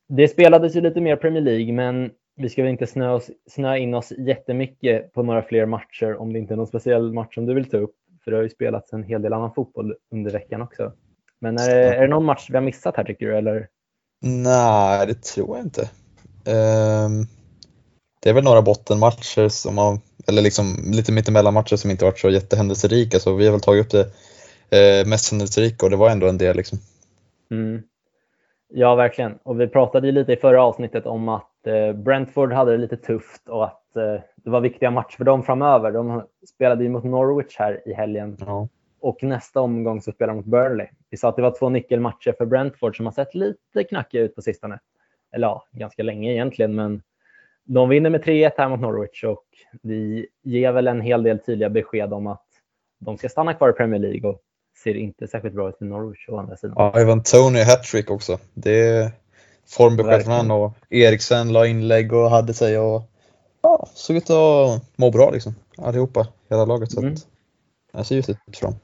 Det spelades ju lite mer Premier League, men vi ska väl inte snöa, oss, snöa in oss jättemycket på några fler matcher om det inte är någon speciell match som du vill ta upp. För det har ju spelats en hel del annan fotboll under veckan också. Men är är det någon match vi har missat här tycker du? Eller? Nej, det tror jag inte. Um, det är väl några bottenmatcher som har, eller liksom lite mittemellanmatcher som inte varit så jättehändelserika. Så vi har väl tagit upp det eh, mest händelserika och det var ändå en del. Liksom. Mm. Ja, verkligen. Och vi pratade ju lite i förra avsnittet om att Brentford hade det lite tufft och att eh, det var viktiga matcher för dem framöver. De spelade ju mot Norwich här i helgen ja. och nästa omgång så spelar de mot Burnley. Vi sa att det var två nyckelmatcher för Brentford som har sett lite knackiga ut på sistone. Eller ja, ganska länge egentligen, men de vinner med 3-1 här mot Norwich och vi ger väl en hel del tydliga besked om att de ska stanna kvar i Premier League och ser inte särskilt bra ut i Norwich å andra sidan. Ja, även Tony hattrick också. Det formbesked från han och Eriksen la inlägg och hade sig och ja, såg ut att må bra liksom. Allihopa, hela laget. Så mm. att, det ser ljust ut för dem.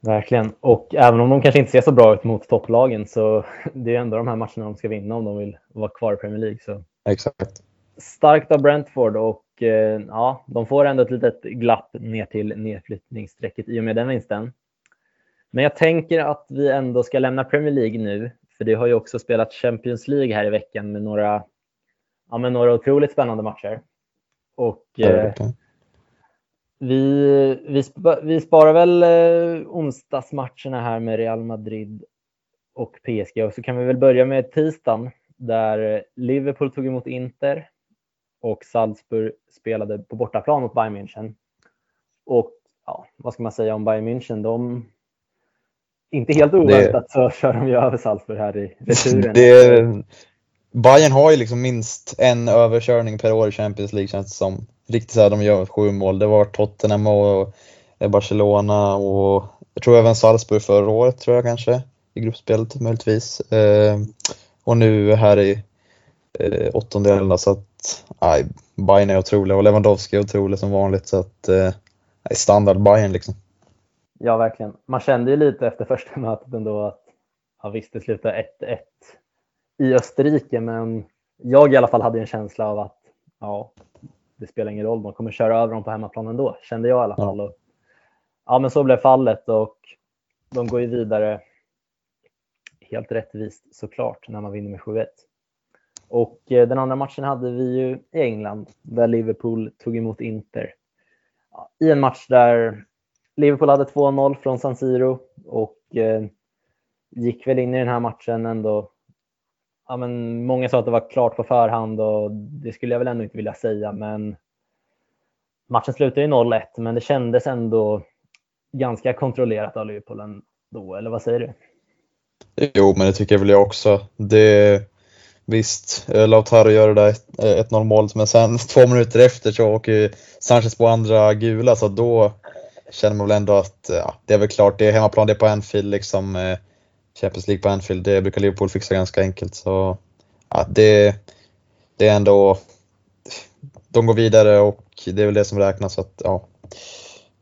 Verkligen. Och även om de kanske inte ser så bra ut mot topplagen så det är ändå de här matcherna de ska vinna om de vill vara kvar i Premier League. Så. Exakt. Starkt av Brentford och eh, ja, de får ändå ett litet glapp ner till nedflyttningsstrecket i och med den vinsten. Men jag tänker att vi ändå ska lämna Premier League nu, för det har ju också spelat Champions League här i veckan med några, ja, med några otroligt spännande matcher. Och eh, vi, vi, vi sparar väl eh, onsdagsmatcherna här med Real Madrid och PSG och så kan vi väl börja med tisdagen där Liverpool tog emot Inter och Salzburg spelade på bortaplan mot Bayern München. Och ja, vad ska man säga om Bayern München? De inte helt oväntat det, så kör de ju över Salzburg här i returen. Det, Bayern har ju liksom minst en överkörning per år i Champions League känns det som. Riktigt så här, de gör sju mål. Det var Tottenham och Barcelona och jag tror även Salzburg förra året tror jag kanske i gruppspelet möjligtvis. Eh, och nu här i eh, åttondelarna så att nej, Bayern är otroliga och Lewandowski är otrolig som vanligt så att eh, standard Bayern liksom. Ja, verkligen. Man kände ju lite efter första mötet ändå att ja, visst, det slutade 1-1 i Österrike, men jag i alla fall hade en känsla av att ja, det spelar ingen roll, de kommer köra över dem på hemmaplan ändå, kände jag i alla fall. Ja. Och, ja, men så blev fallet och de går ju vidare helt rättvist såklart när man vinner med 7-1. Och eh, den andra matchen hade vi ju i England där Liverpool tog emot Inter. I en match där Liverpool hade 2-0 från San Siro och eh, gick väl in i den här matchen ändå. Ja, men många sa att det var klart på förhand och det skulle jag väl ändå inte vilja säga, men matchen slutade ju 0-1, men det kändes ändå ganska kontrollerat av Liverpool ändå, eller vad säger du? Jo, men det tycker väl jag också. Det, visst, eh, Lautaro gör det där 1-0 eh, målet, men sen två minuter efter så åker Sanchez på andra gula, så då känner man väl ändå att ja, det är väl klart, det är hemmaplan, det är på Anfield liksom. Eh, Champions League på Anfield, det brukar Liverpool fixa ganska enkelt. Så ja, det, det är ändå, de går vidare och det är väl det som räknas. Att, ja.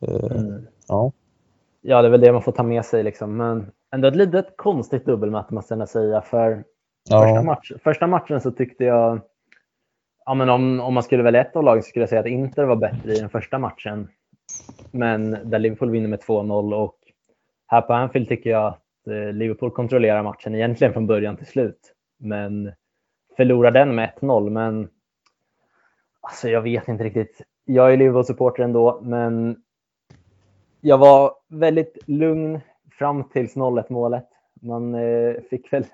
Eh, mm. ja. ja, det är väl det man får ta med sig. Liksom. Men ändå ett litet konstigt dubbelmöte måste jag säga. För ja. första, match, första matchen så tyckte jag, ja, men om, om man skulle välja ett av lagen så skulle jag säga att Inter var bättre i den första matchen. Men där Liverpool vinner med 2-0 och här på Anfield tycker jag att eh, Liverpool kontrollerar matchen egentligen från början till slut. Men förlorar den med 1-0. Men alltså jag vet inte riktigt. Jag är Liverpool-supporter ändå, men jag var väldigt lugn fram tills 0-1 målet. Man eh, fick väl,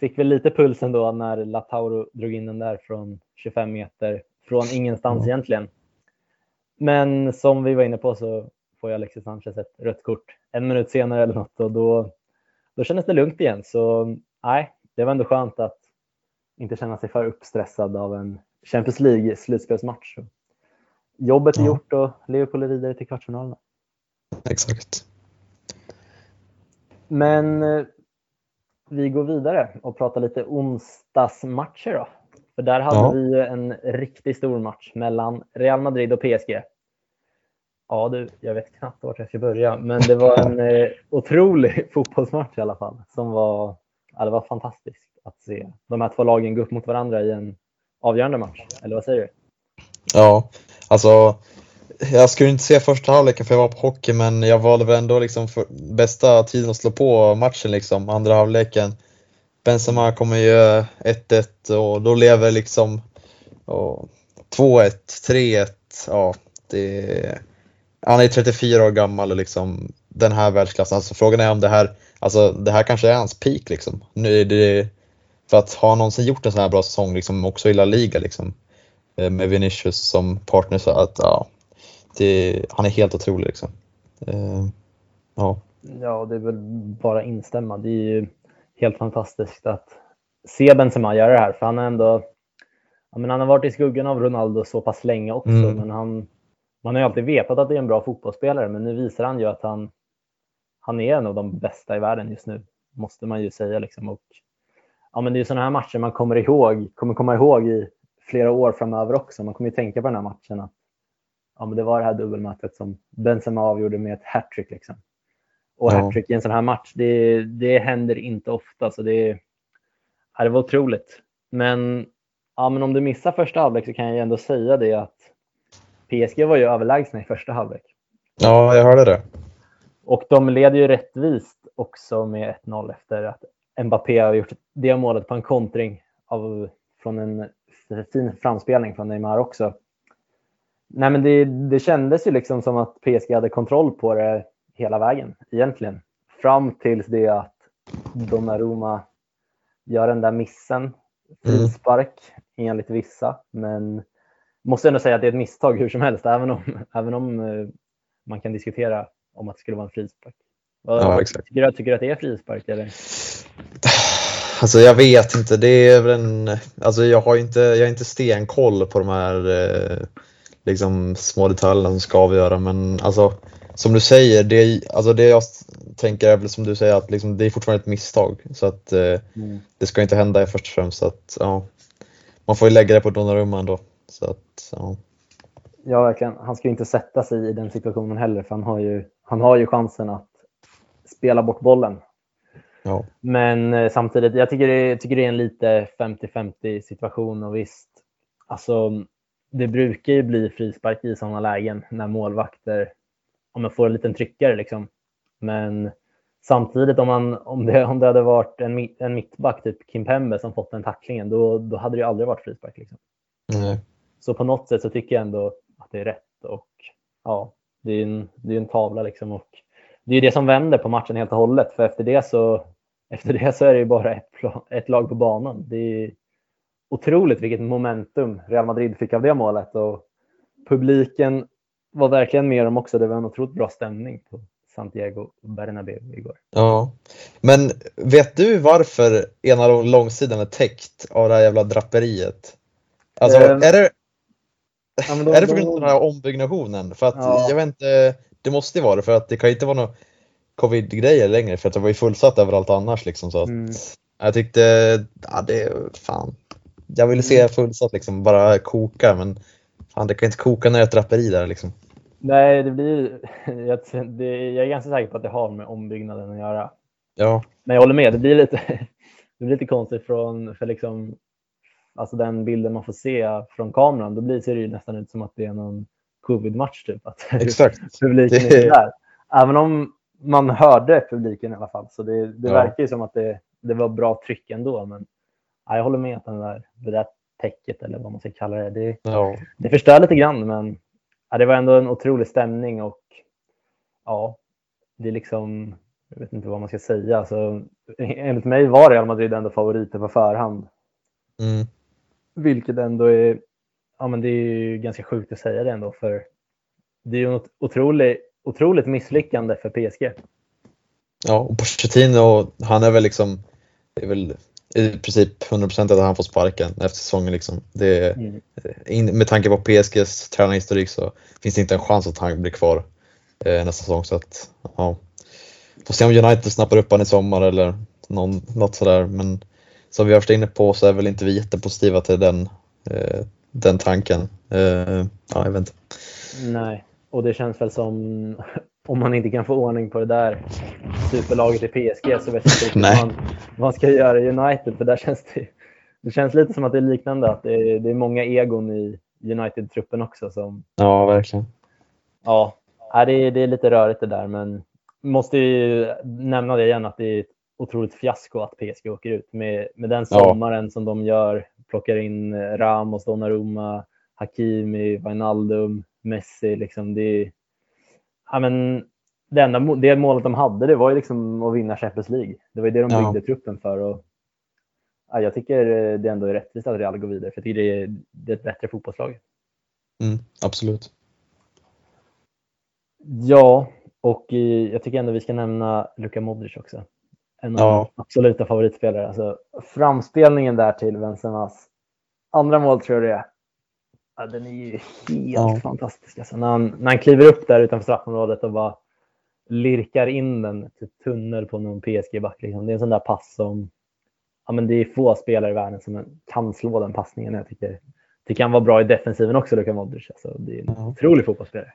fick väl lite puls ändå när Latauro drog in den där från 25 meter från ingenstans egentligen. Men som vi var inne på så får jag Alexis Sanchez ett rött kort en minut senare eller något och då, då kändes det lugnt igen. Så nej, det var ändå skönt att inte känna sig för uppstressad av en Champions League slutspelsmatch. Jobbet är ja. gjort och Liverpool är vidare till kvartsfinalerna. Exakt. Men eh, vi går vidare och pratar lite onsdagsmatcher då. För där hade ja. vi en riktigt stor match mellan Real Madrid och PSG. Ja du, jag vet knappt vart jag ska börja, men det var en eh, otrolig fotbollsmatch i alla fall. Som var, ja, det var fantastiskt att se de här två lagen gå upp mot varandra i en avgörande match. Eller vad säger du? Ja, alltså jag skulle inte se första halvleken för jag var på hockey, men jag valde väl ändå liksom för bästa tiden att slå på matchen liksom, andra halvleken. Benzema kommer ju 1-1 och då lever liksom 2-1, 3-1. Ja, det, han är 34 år gammal och liksom den här världsklassen. Alltså frågan är om det här, alltså det här kanske är hans peak liksom. Nu är det, för att ha någonsin gjort en sån här bra säsong, liksom också i La Liga liksom, eh, med Vinicius som partner så att ja, det, han är helt otrolig liksom. Uh, ja. ja, det är väl bara instämma. Det är ju helt fantastiskt att se Benzema göra det här, för han har ändå ja, men han har varit i skuggan av Ronaldo så pass länge också, mm. men han, man har ju alltid vetat att det är en bra fotbollsspelare, men nu visar han ju att han, han är en av de bästa i världen just nu, måste man ju säga. Liksom. Och, ja, men det är sådana här matcher man kommer ihåg, kommer komma ihåg i flera år framöver också. Man kommer ju tänka på den här matchen att ja, men det var det här dubbelmötet som Benzema avgjorde med ett hattrick. Liksom. Och ja. hattrick i en sån här match, det, det händer inte ofta. Så det, det var otroligt. Men, ja, men om du missar första halvlek så kan jag ändå säga det att PSG var ju överlägsna i första halvlek. Ja, jag hörde det. Och de leder ju rättvist också med 1-0 efter att Mbappé har gjort det målet på en kontring av, från en fin framspelning från Neymar också. Nej, men det, det kändes ju liksom som att PSG hade kontroll på det hela vägen egentligen. Fram tills det att Donnarumma gör den där missen. Mm. Frispark mm. enligt vissa. Men måste ändå säga att det är ett misstag hur som helst. Även om, även om eh, man kan diskutera om att det skulle vara en frispark. Ja, exakt. Tycker, du, tycker du att det är frispark? Eller? Alltså jag vet inte. Det är väl en, alltså jag har inte, jag har inte stenkoll på de här eh, liksom, små detaljerna som ska avgöra. Men alltså, som du säger, det, alltså det jag tänker är väl som du säger att liksom, det är fortfarande ett misstag. Så att eh, mm. det ska inte hända först och främst. Så att, ja, man får ju lägga det på Donnarumma ändå. Så att, ja. ja, verkligen. Han ska ju inte sätta sig i den situationen heller för han har ju, han har ju chansen att spela bort bollen. Ja. Men eh, samtidigt, jag tycker det, tycker det är en lite 50-50 situation och visst, alltså det brukar ju bli frispark i sådana lägen när målvakter om man får en liten tryckare. Liksom. Men samtidigt om, man, om, det, om det hade varit en, en mittback, typ Kim Pembe, som fått den tacklingen, då, då hade det ju aldrig varit frispark. Liksom. Mm. Så på något sätt så tycker jag ändå att det är rätt. Och ja, det är en, det är en tavla liksom. Och det är det som vänder på matchen helt och hållet. För efter det så, efter det så är det ju bara ett, ett lag på banan. Det är otroligt vilket momentum Real Madrid fick av det målet. Och publiken var verkligen med dem också. Det var en otroligt bra stämning på Santiago Bernabéu igår. Ja, men vet du varför ena långsidan är täckt av det här jävla draperiet? Alltså, um, är det, ja, de, är det på grund av den här ombyggnationen? För att ja. jag vet inte, det måste ju vara det för att det kan ju inte vara några covid-grejer längre för att det var ju fullsatt överallt annars liksom så att mm. jag tyckte, ja det, fan. Jag ville se mm. fullsatt liksom, bara koka men fan det kan inte koka när det är ett draperi där liksom. Nej, det blir, jag, det, jag är ganska säker på att det har med ombyggnaden att göra. Ja. Men jag håller med, det blir lite, det blir lite konstigt från för liksom, alltså den bilden man får se från kameran. Då blir, ser det ju nästan ut som att det är någon covid-match. Typ, att Exakt. publiken det... är där. Även om man hörde publiken i alla fall. Så det, det ja. verkar ju som att det, det var bra tryck ändå. Men ja, jag håller med att den där, det där täcket eller vad man ska kalla det, det, ja. det förstör lite grann. Men ja, det var ändå en otrolig stämning och ja, det är liksom, jag vet inte vad man ska säga. Alltså, enligt mig var Real Madrid ändå favoriter på förhand. Mm. Vilket ändå är, ja men det är ganska sjukt att säga det ändå för det är ju något otroligt, otroligt misslyckande för PSG. Ja, och Pochettino, han är väl liksom, det är väl i princip 100% att han får sparken efter säsongen. Liksom. Det, mm. Med tanke på PSGs tränarhistorik så finns det inte en chans att han blir kvar eh, nästa säsong. Så att, ja. Får se om United snappar upp honom i sommar eller någon, något sådär. Men som vi har varit inne på så är väl inte vi jättepositiva till den, eh, den tanken. Eh, ja, jag vet inte. Nej, och det känns väl som om man inte kan få ordning på det där superlaget i PSG så vet jag inte vad man, man ska göra i United. För där känns det, det känns lite som att det är liknande, att det är, det är många egon i United-truppen också. Som, ja, verkligen. Ja, det är, det är lite rörigt det där, men måste ju nämna det igen att det är ett otroligt fiasko att PSG åker ut med, med den sommaren ja. som de gör. Plockar in Ramos, Donnarumma, Hakimi, Wijnaldum, Messi. Liksom det, ja, men det, enda, det målet de hade det var ju liksom att vinna Champions League. Det var ju det de byggde ja. truppen för. Och, ja, jag tycker det ändå är rättvist att Real går vidare, för jag tycker det är, det är ett bättre fotbollslag. Mm, absolut. Ja, och jag tycker ändå vi ska nämna Luka Modric också. En av ja. absoluta favoritspelare. Alltså, framspelningen där till Benzemas andra mål tror jag det är. Ja, den är ju helt ja. fantastisk. Alltså, när, han, när han kliver upp där utanför straffområdet och bara lirkar in den till tunnel på någon PSG-back. Liksom. Det är en sån där pass som ja, men det är få spelare i världen som kan slå den passningen. Jag tycker det kan vara bra i defensiven också, Luka Modric. Alltså, det är en ja. otrolig fotbollsspelare.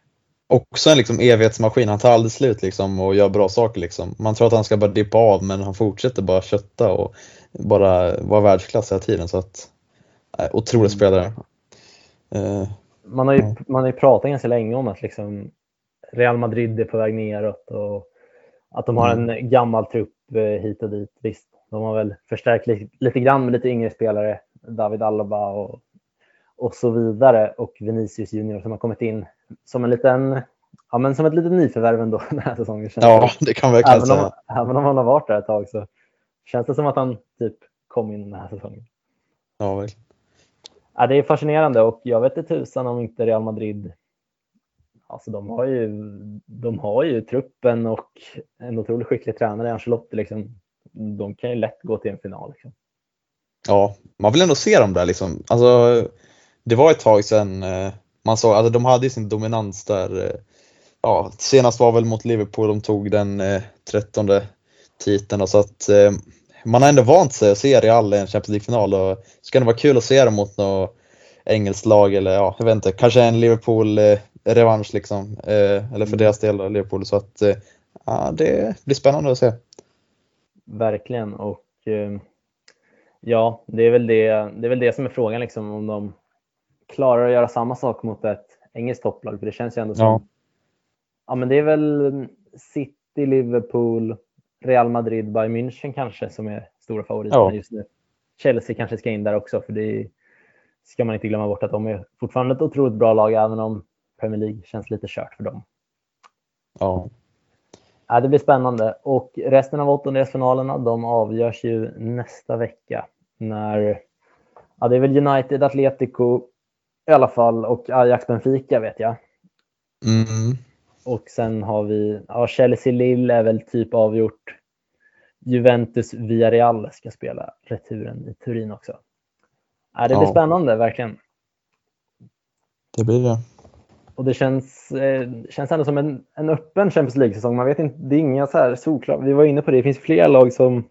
Också en liksom evighetsmaskin. Han tar aldrig slut liksom och gör bra saker. Liksom. Man tror att han ska bara dippa av men han fortsätter bara kötta och bara vara världsklass hela tiden. Så att, äh, otrolig mm. spelare. Uh, man, har ju, ja. man har ju pratat ganska länge om att liksom Real Madrid är på väg neråt och att de har mm. en gammal trupp eh, hit och dit. Visst, de har väl förstärkt lite, lite grann med lite yngre spelare, David Alaba och, och så vidare och Vinicius Junior som har kommit in som en liten Ja, men som ett litet nyförvärv ändå den här säsongen. Ja, det kan verkligen även säga. Om, även om han har varit där ett tag så känns det som att han typ kom in den här säsongen. Ja, verkligen. Ja, det är fascinerande och jag vet inte tusan om inte Real Madrid Alltså de har ju, de har ju truppen och en otroligt skicklig tränare, Ancelotti. Liksom. De kan ju lätt gå till en final. Liksom. Ja, man vill ändå se dem där. Liksom. Alltså, det var ett tag sedan eh, man såg, alltså de hade sin dominans där eh, ja, senast var väl mot Liverpool de tog den eh, trettonde titeln så att eh, man har ändå vant sig att se Real i en Champions League-final och ska nog vara kul att se dem mot något engelskt lag eller ja, jag vet inte, kanske en Liverpool-revansch liksom. Eh, eller för mm. deras del Liverpool. Så att eh, ja, det blir spännande att se. Verkligen och eh, ja, det är väl det, det är väl det som är frågan liksom om de klarar att göra samma sak mot ett engelskt topplag. För det känns ju ändå som, ja, ja men det är väl City, Liverpool, Real Madrid, Bayern München kanske som är stora favoriterna ja. just nu. Chelsea kanske ska in där också för det ska man inte glömma bort att de är fortfarande ett otroligt bra lag även om Premier League känns lite kört för dem. Ja. ja det blir spännande och resten av åttondelsfinalerna de avgörs ju nästa vecka när ja, det är väl United, Atletico i alla fall och Ajax Benfica vet jag. Mm. Och sen har vi ja, Chelsea Lille är väl typ avgjort. Juventus Villarreal ska spela returen i Turin också. Ja, det blir ja. spännande verkligen. Det blir det. Och det känns, eh, känns ändå som en, en öppen Champions League-säsong. Man vet inte, det är inga så här solklara. Vi var inne på det, det finns flera lag som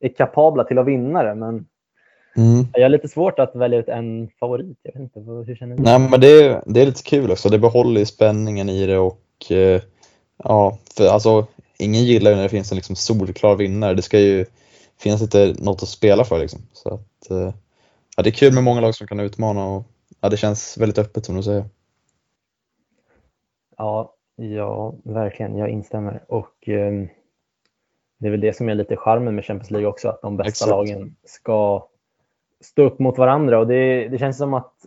är kapabla till att vinna det, men Mm. Jag har lite svårt att välja ut en favorit. Jag vet inte, hur känner du? Nej, men det, är, det är lite kul också. Det behåller spänningen i det och ja, för alltså ingen gillar ju när det finns en liksom solklar vinnare. Det ska ju finnas lite något att spela för liksom. Så att, eh, ja, det är kul med många lag som kan utmana och ja, det känns väldigt öppet som du säger. Ja, ja verkligen. Jag instämmer. Och eh, det är väl det som är lite charmen med Champions League också, att de bästa Exakt. lagen ska stå upp mot varandra och det, det känns som att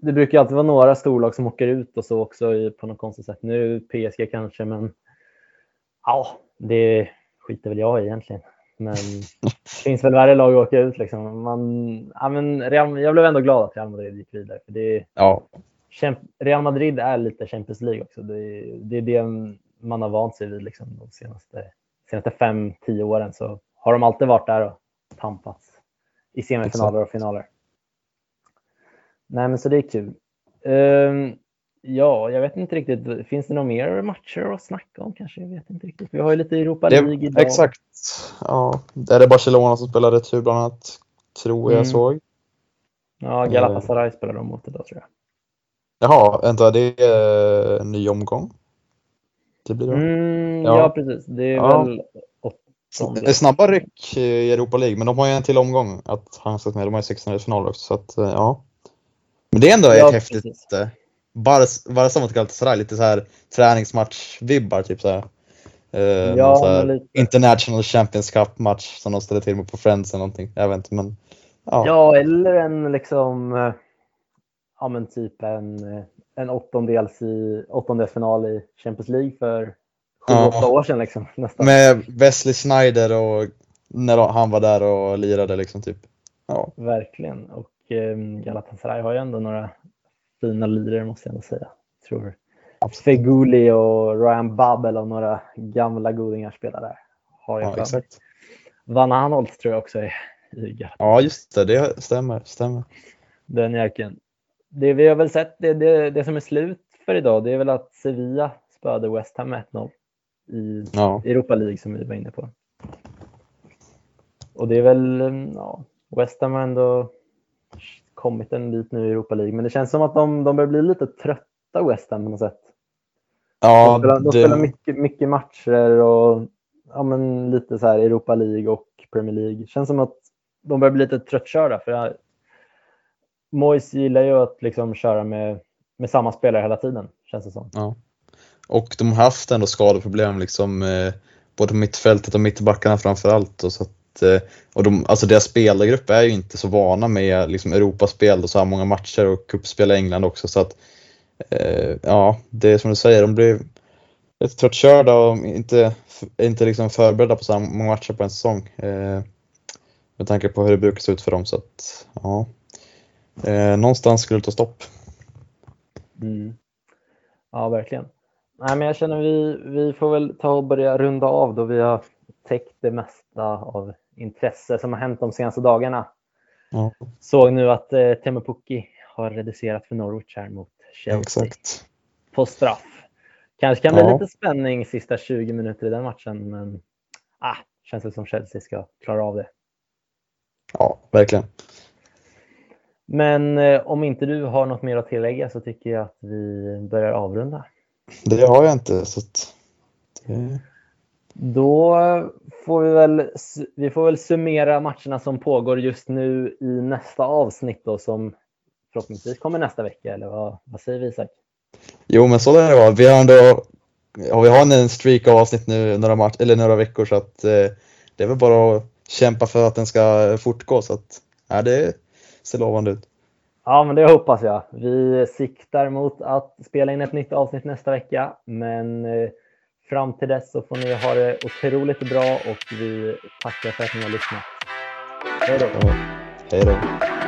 det brukar alltid vara några storlag som åker ut och så också på något konstigt sätt. Nu PSG kanske, men ja, det skiter väl jag i egentligen. Men det finns väl värre lag att åka ut. Liksom. Man, ja, men Real, jag blev ändå glad att Real Madrid gick vidare. För det, ja. Real Madrid är lite Champions League också. Det, det är det man har vant sig vid liksom, de senaste, senaste fem, tio åren. Så har de alltid varit där och tampats i semifinaler och finaler. Nej, men så det är kul. Um, ja, jag vet inte riktigt. Finns det några mer matcher att snacka om kanske? Jag vet inte riktigt. Vi har ju lite Europa League det, idag. Exakt. Ja, det är Barcelona som spelar retur bland annat, tror jag mm. såg. Ja, Galatasaray uh, spelar de mot idag tror jag. Jaha, vänta, det är en ny omgång? Det blir det. Mm, ja. ja. precis. Det är ja. väl det är snabba ryck i Europa League, men de har ju en till omgång att handskas med. De har ju 16 final också, så att, eh, ja. Men det är ändå ja, ett häftigt precis. Eh, Barca mot Galatasaray, lite så här träningsmatch-vibbar typ så här. Eh, ja, så här International Champions Cup-match som de ställer till med på Friends eller någonting. Jag vet inte, men ja. Ja, eller en liksom, ja men typ en, en åttondels i, åttondelsfinal i Champions League för sju, ja. åtta år sedan. Liksom, nästan. Med Wesley Snyder och när han var där och lirade. Liksom, typ. Ja. Verkligen. Och eh, Galatasaray har ju ändå några fina lirare måste jag ändå säga. Jag tror Feguli och Ryan Babel och några gamla godingar spelar där. Har jag ja, exakt. Van Anholt tror jag också är i Galatasaray. Ja, just det. Det stämmer. stämmer. Den jäkeln. Det vi har väl sett, det, det, det som är slut för idag, det är väl att Sevilla spöade West Ham 1-0 i ja. Europa League som vi var inne på. Och det är väl, ja, West Ham har ändå kommit en bit nu i Europa League, men det känns som att de, de börjar bli lite trötta West Ham på något sätt. Ja, de spelar, de spelar mycket, mycket matcher och ja, men lite så här Europa League och Premier League. Känns som att de börjar bli lite tröttkörda. För jag, Moise gillar ju att liksom köra med, med samma spelare hela tiden, känns det som. Ja. Och de har haft ändå skadeproblem liksom eh, både mittfältet och mittbackarna framförallt. Och, så att, Eh, och de, alltså deras spelargrupp är ju inte så vana med liksom, Europaspel och så här många matcher och cupspel i England också. Så att, eh, ja, det är som du säger, de blir lite tröttkörda och inte, inte liksom förberedda på så här många matcher på en säsong. Eh, med tanke på hur det brukar se ut för dem. Så att, ja, eh, någonstans skulle det ta stopp. Mm. Ja, verkligen. Nej, men jag känner vi, vi får väl ta och börja runda av då vi har täckt det mesta av intresse som har hänt de senaste dagarna. Ja. Såg nu att eh, Teemu Pukki har reducerat för Norwich här mot Chelsea Exakt. på straff. Kanske kan bli ja. lite spänning sista 20 minuter i den matchen, men ah, känns det som Chelsea ska klara av det. Ja, verkligen. Men eh, om inte du har något mer att tillägga så tycker jag att vi börjar avrunda. Det har jag inte. Så det... Då får vi väl, vi får väl summera matcherna som pågår just nu i nästa avsnitt då, som förhoppningsvis kommer nästa vecka. Eller vad, vad säger vi Isak? Jo, men så lär det vara. Vi har ändå ja, vi har en streak av avsnitt nu några, match, eller några veckor så att eh, det är väl bara att kämpa för att den ska fortgå. Så att, ja, det ser lovande ut. Ja, men det hoppas jag. Vi siktar mot att spela in ett nytt avsnitt nästa vecka, men eh, fram till dess så får ni ha det otroligt bra och vi tackar för att ni har lyssnat. Hej då! Hej då!